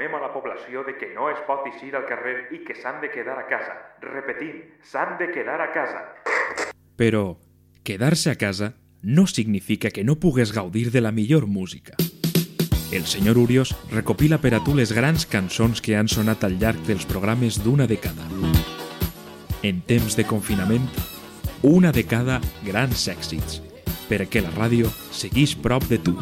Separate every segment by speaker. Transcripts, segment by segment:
Speaker 1: informem a la població de que no es pot eixir al carrer i que s'han de quedar a casa. Repetim, s'han de quedar a casa.
Speaker 2: Però quedar-se a casa no significa que no pugues gaudir de la millor música. El senyor Urios recopila per a tu les grans cançons que han sonat al llarg dels programes d'una dècada. En temps de confinament, una dècada grans èxits, perquè la ràdio seguís prop de tu.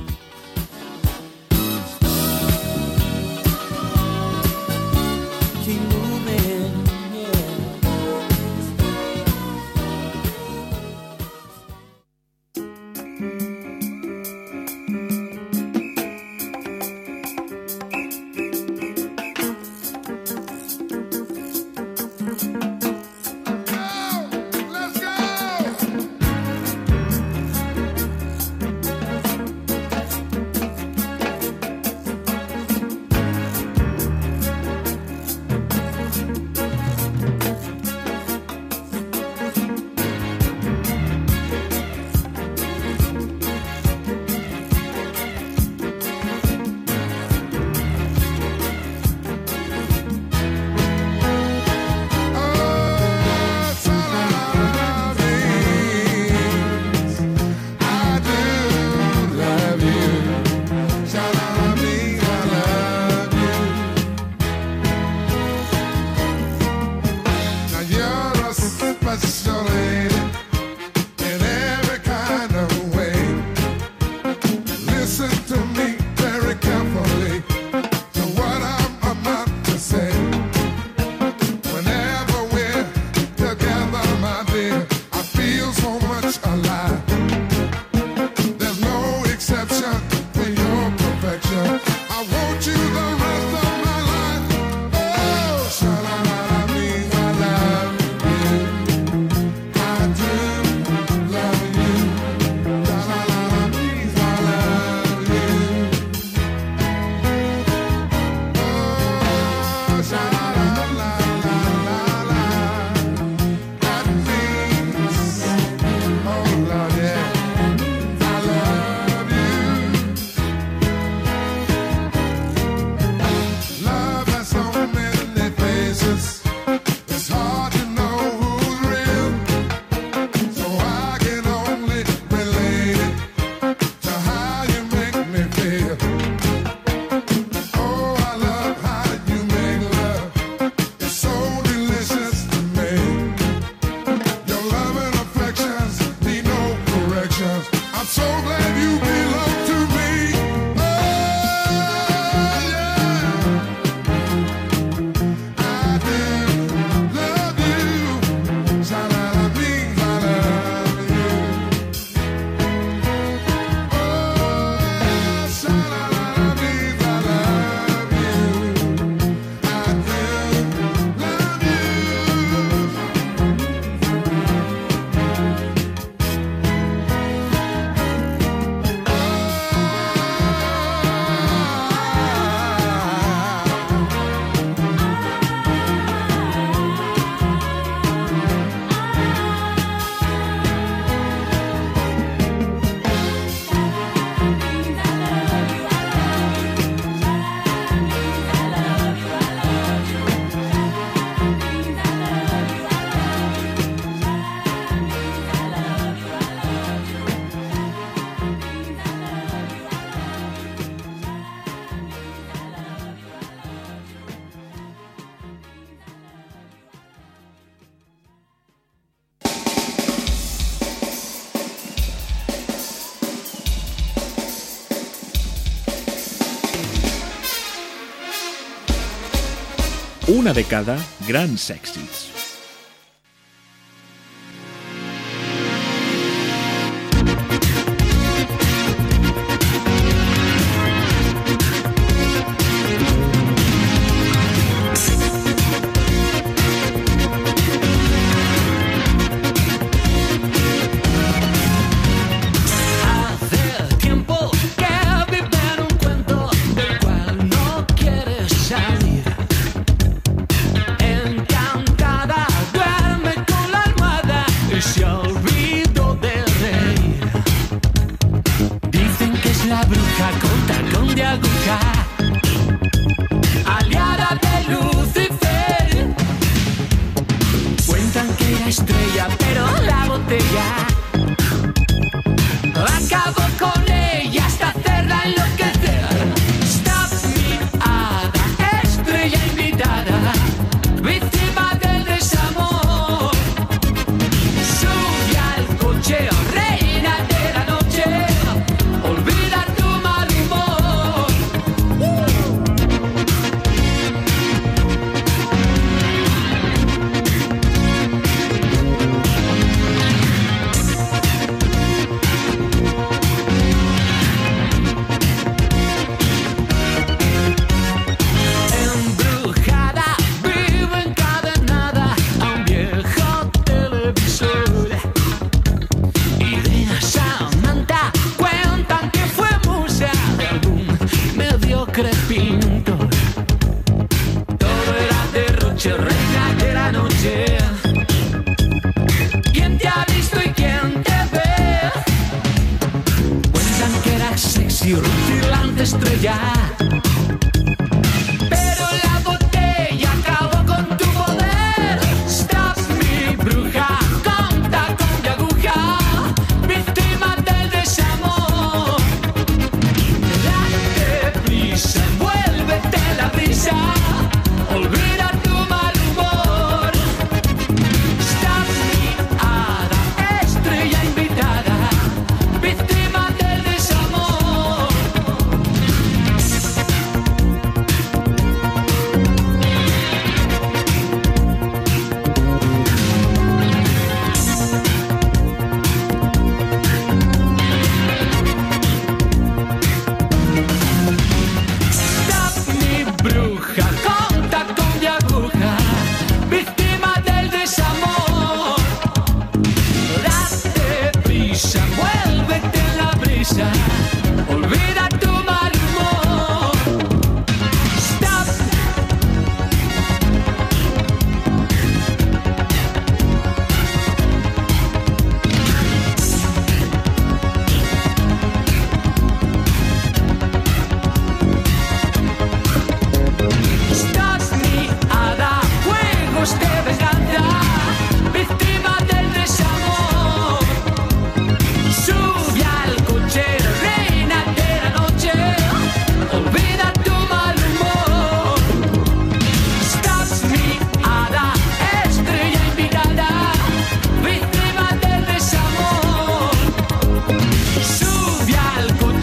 Speaker 2: una de cada grans èxits.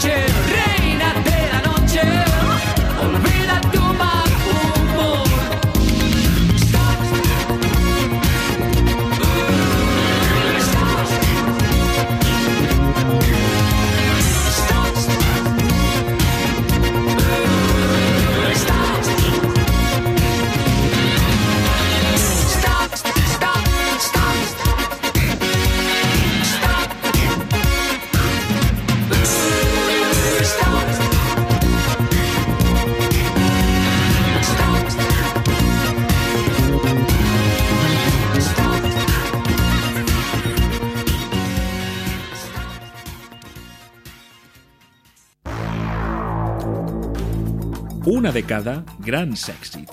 Speaker 3: Al
Speaker 4: Una de cada, grans èxits.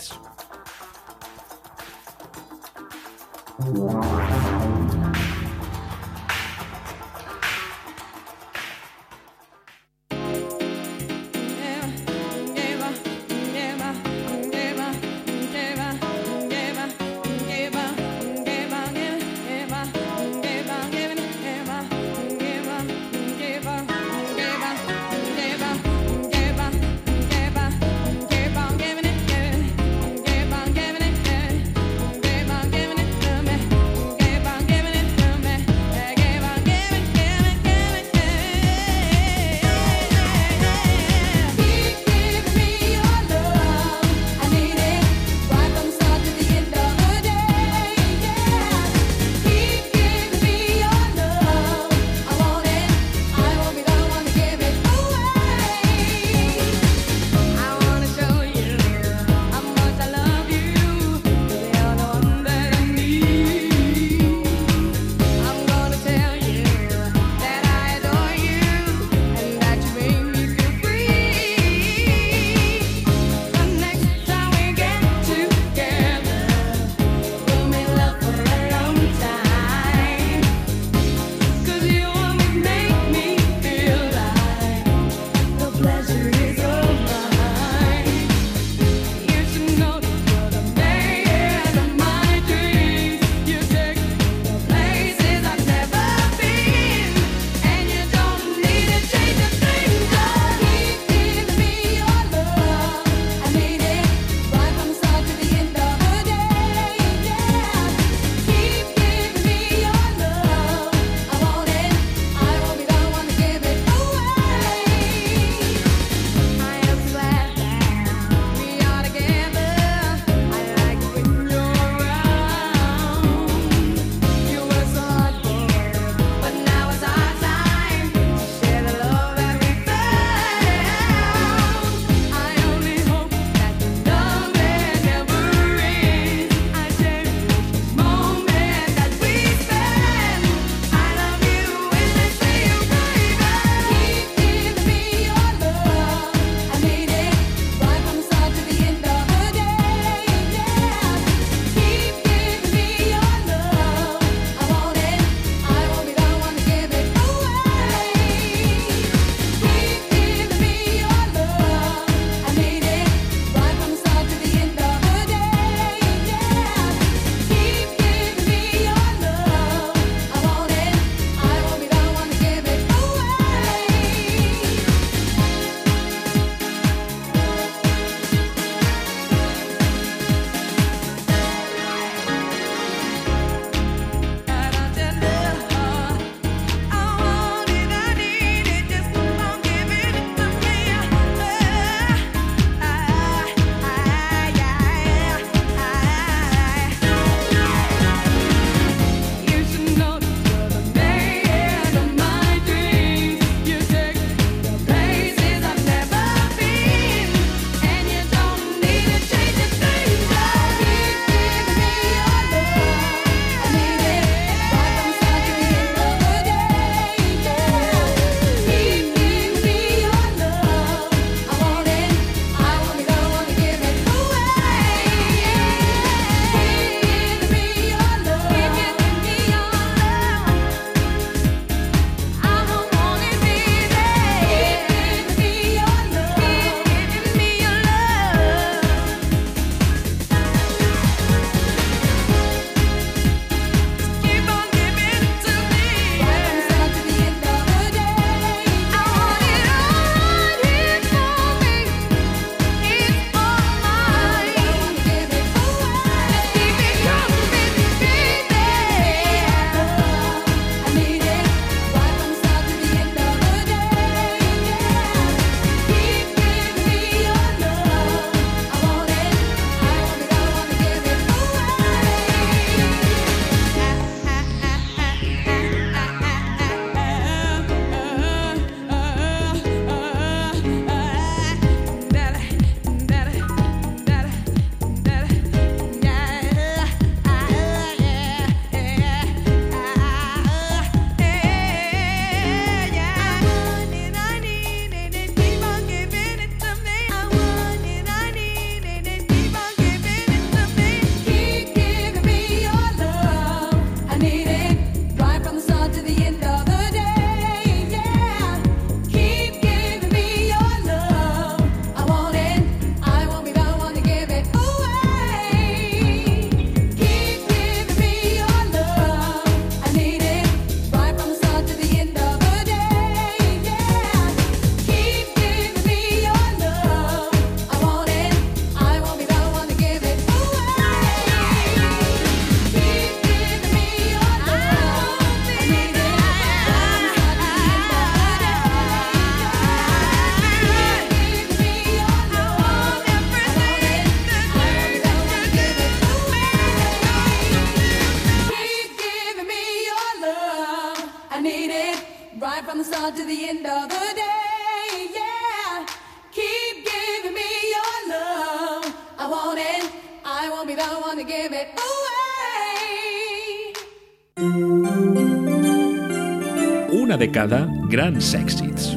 Speaker 2: Una
Speaker 5: década, grandes éxitos.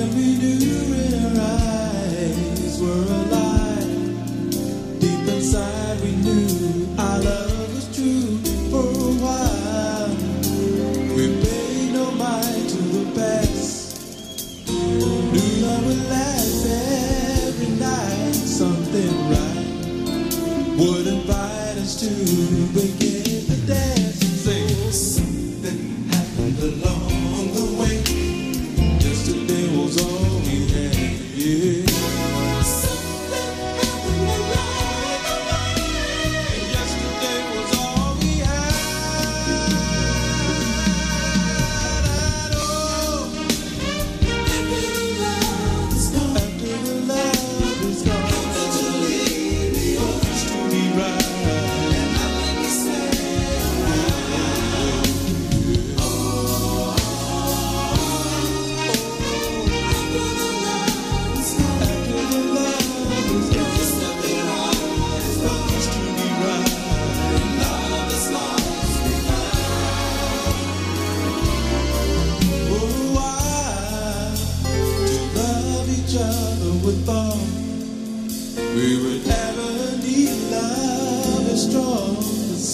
Speaker 5: Every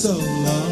Speaker 5: so long.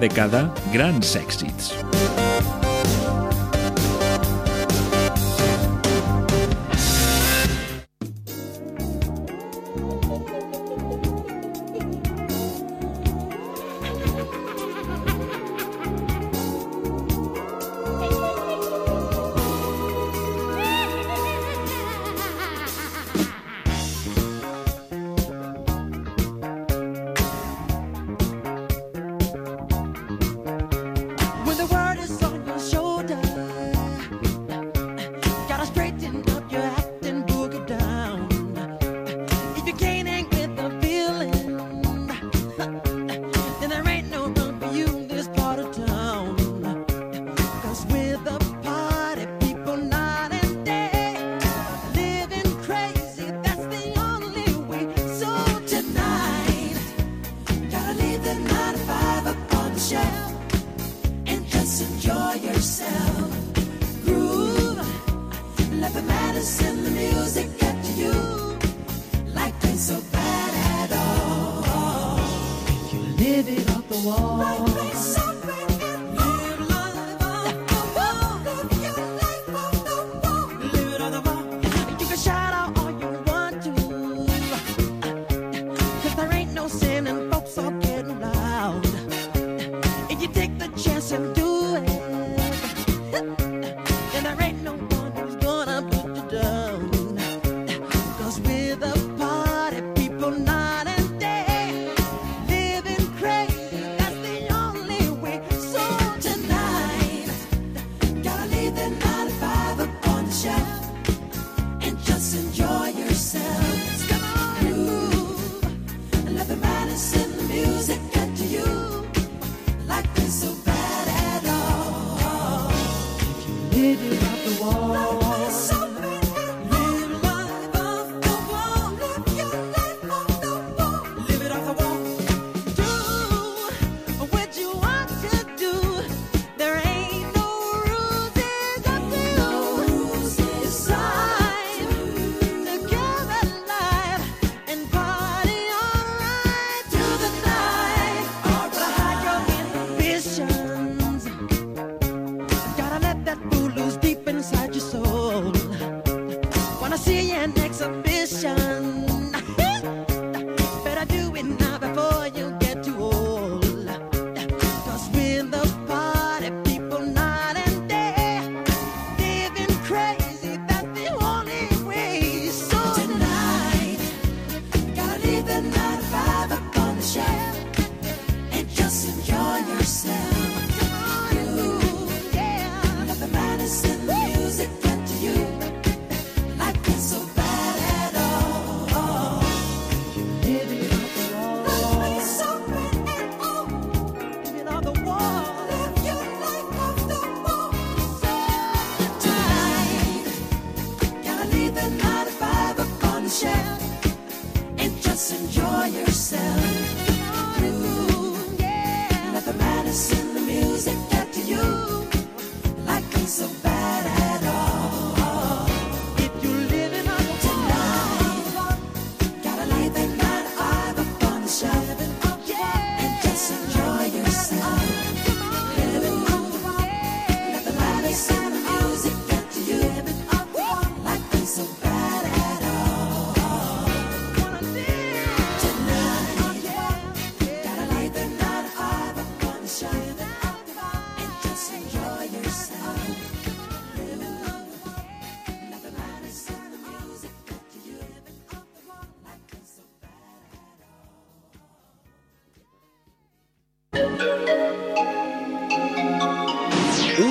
Speaker 6: Una dècada, grans.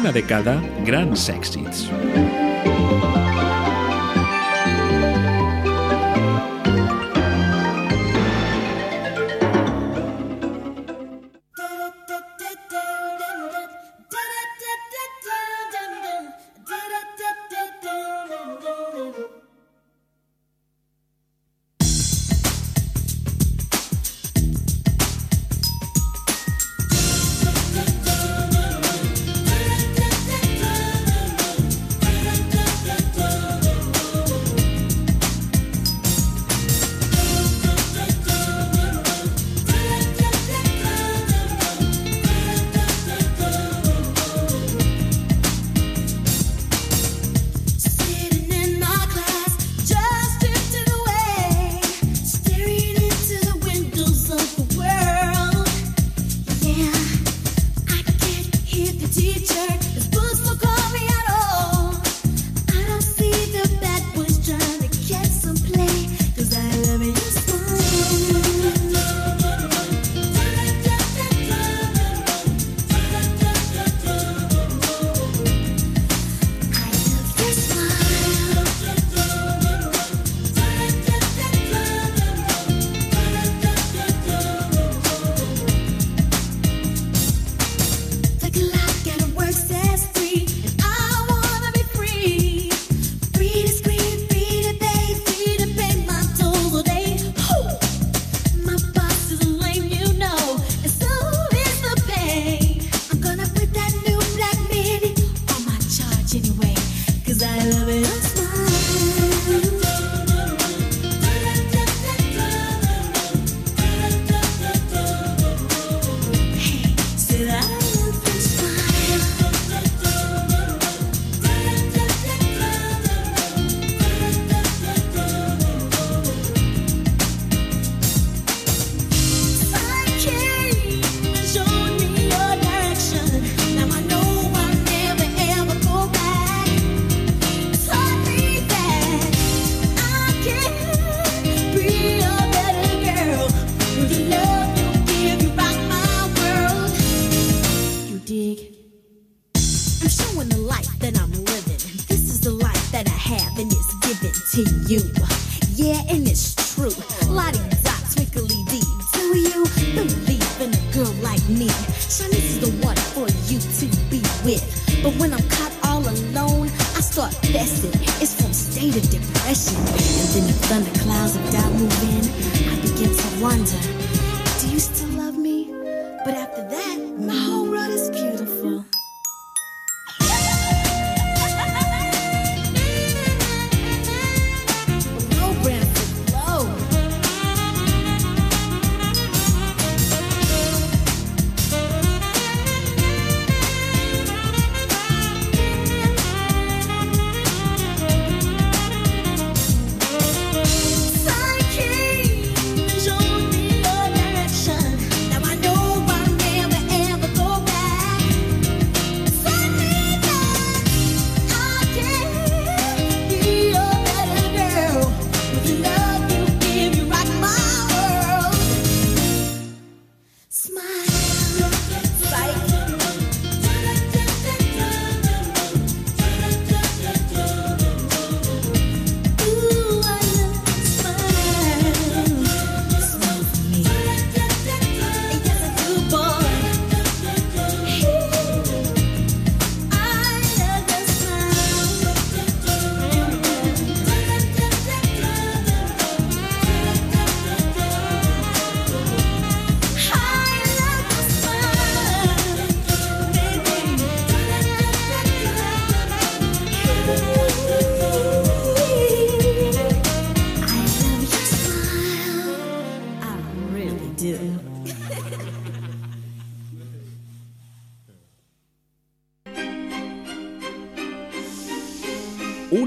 Speaker 6: Una dècada, grans èxits.
Speaker 7: Da
Speaker 4: in the thunder clouds of doubt move in, I begin to wonder, do you still love me? But after that,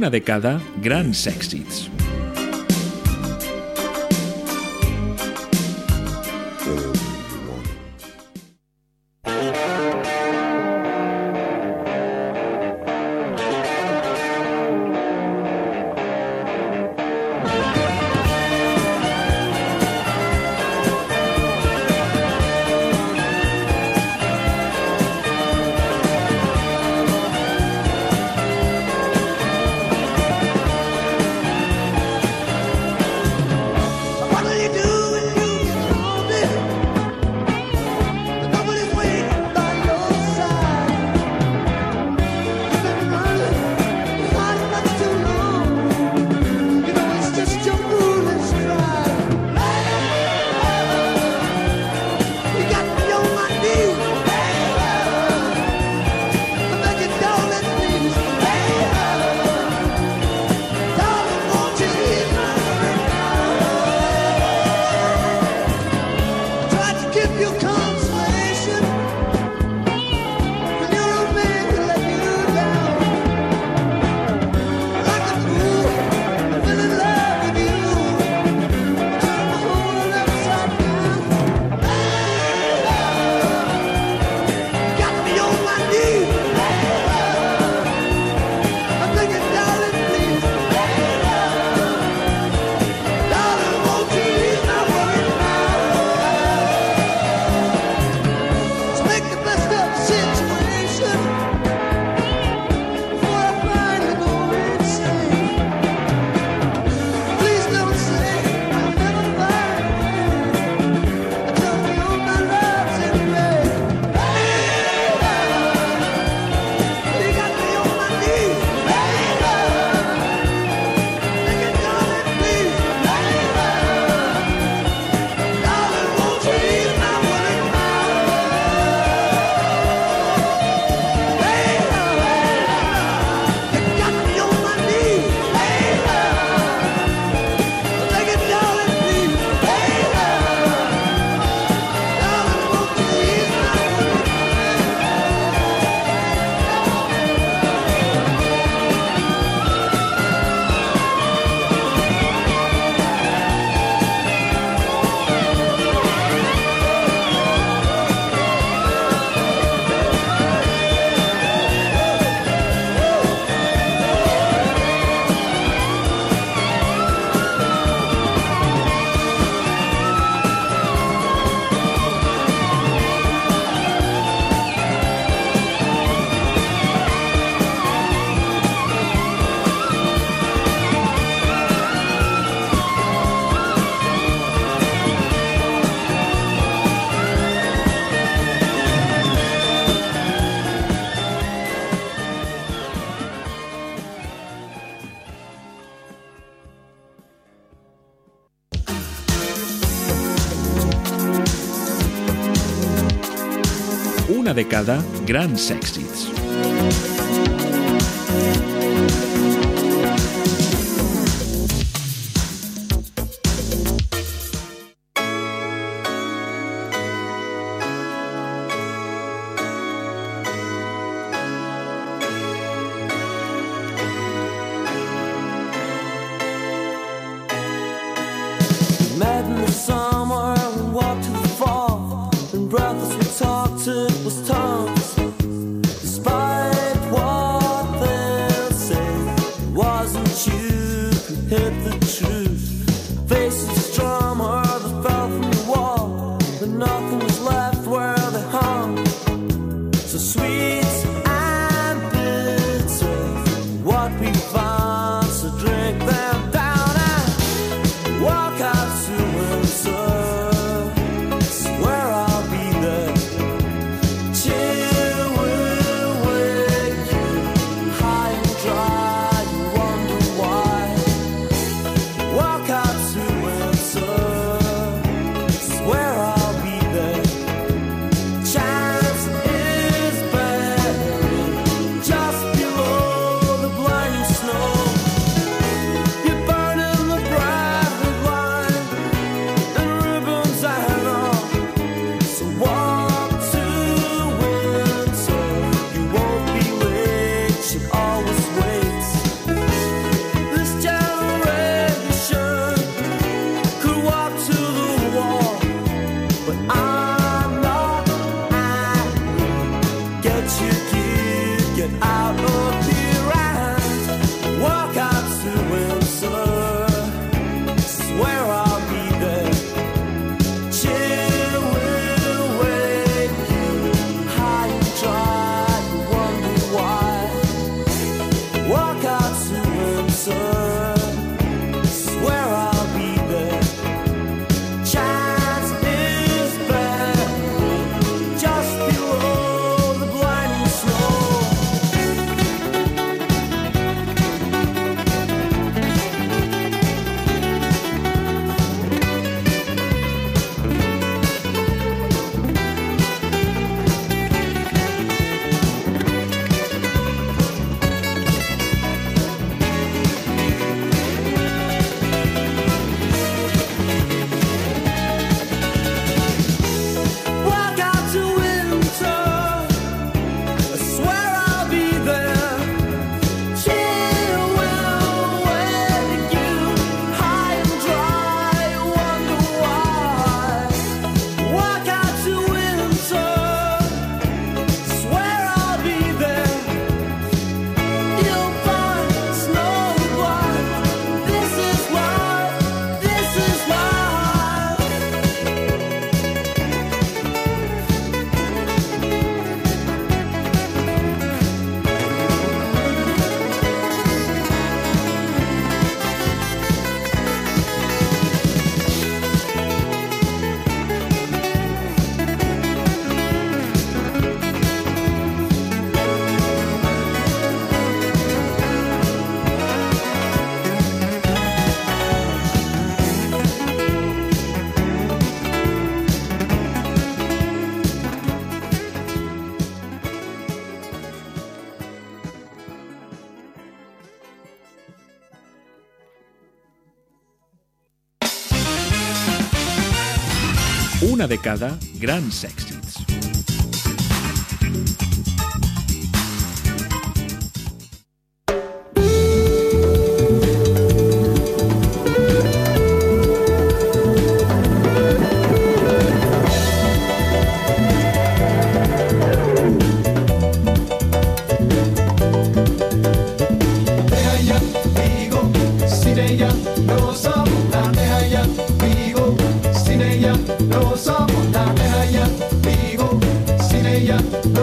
Speaker 2: una de cada grans èxits. dècada grans èxits.
Speaker 3: Madness on this.
Speaker 5: década, gran sexy.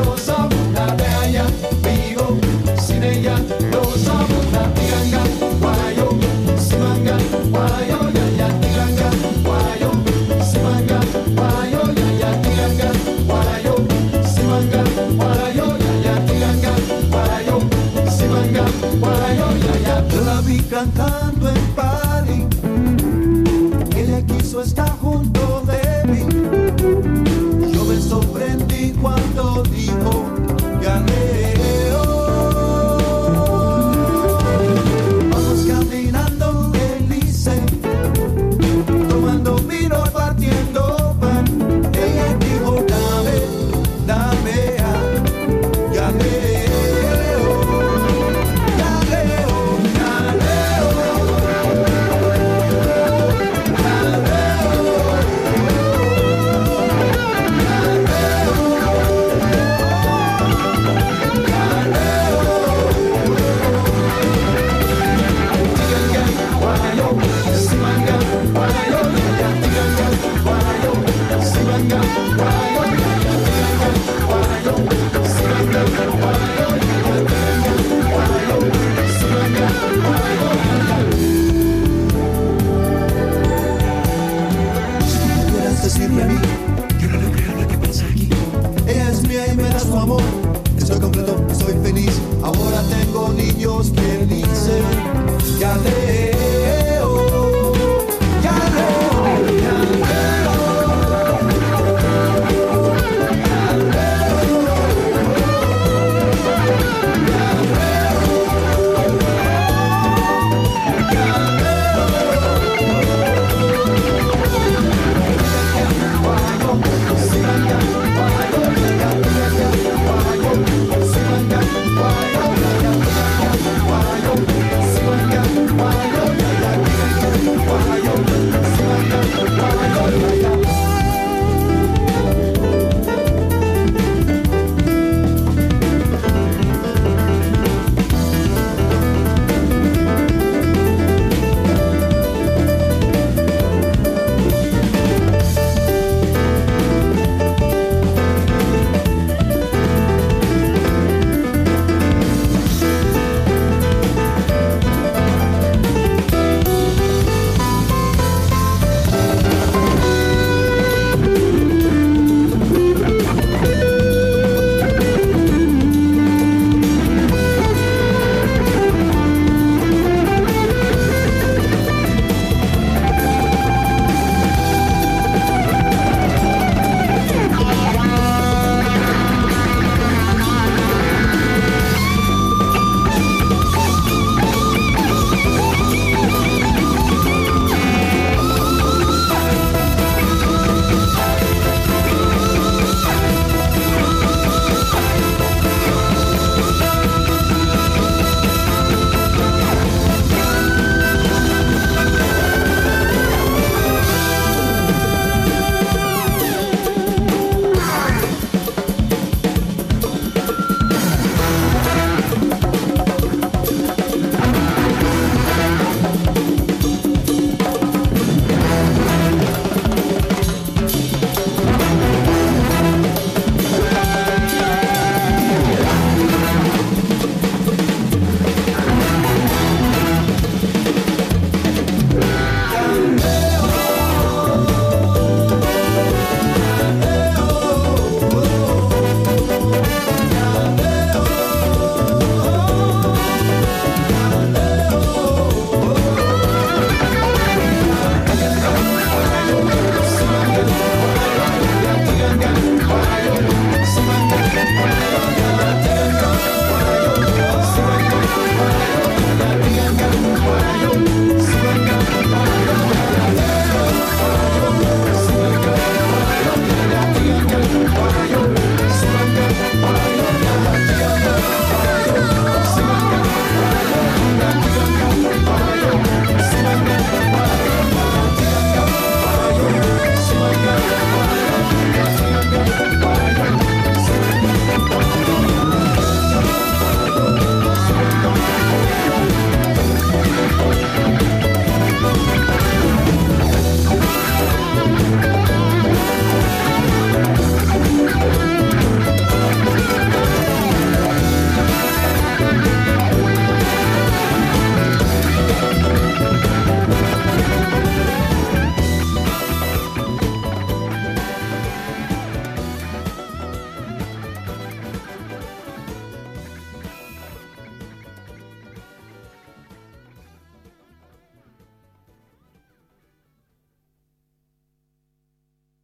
Speaker 5: solução.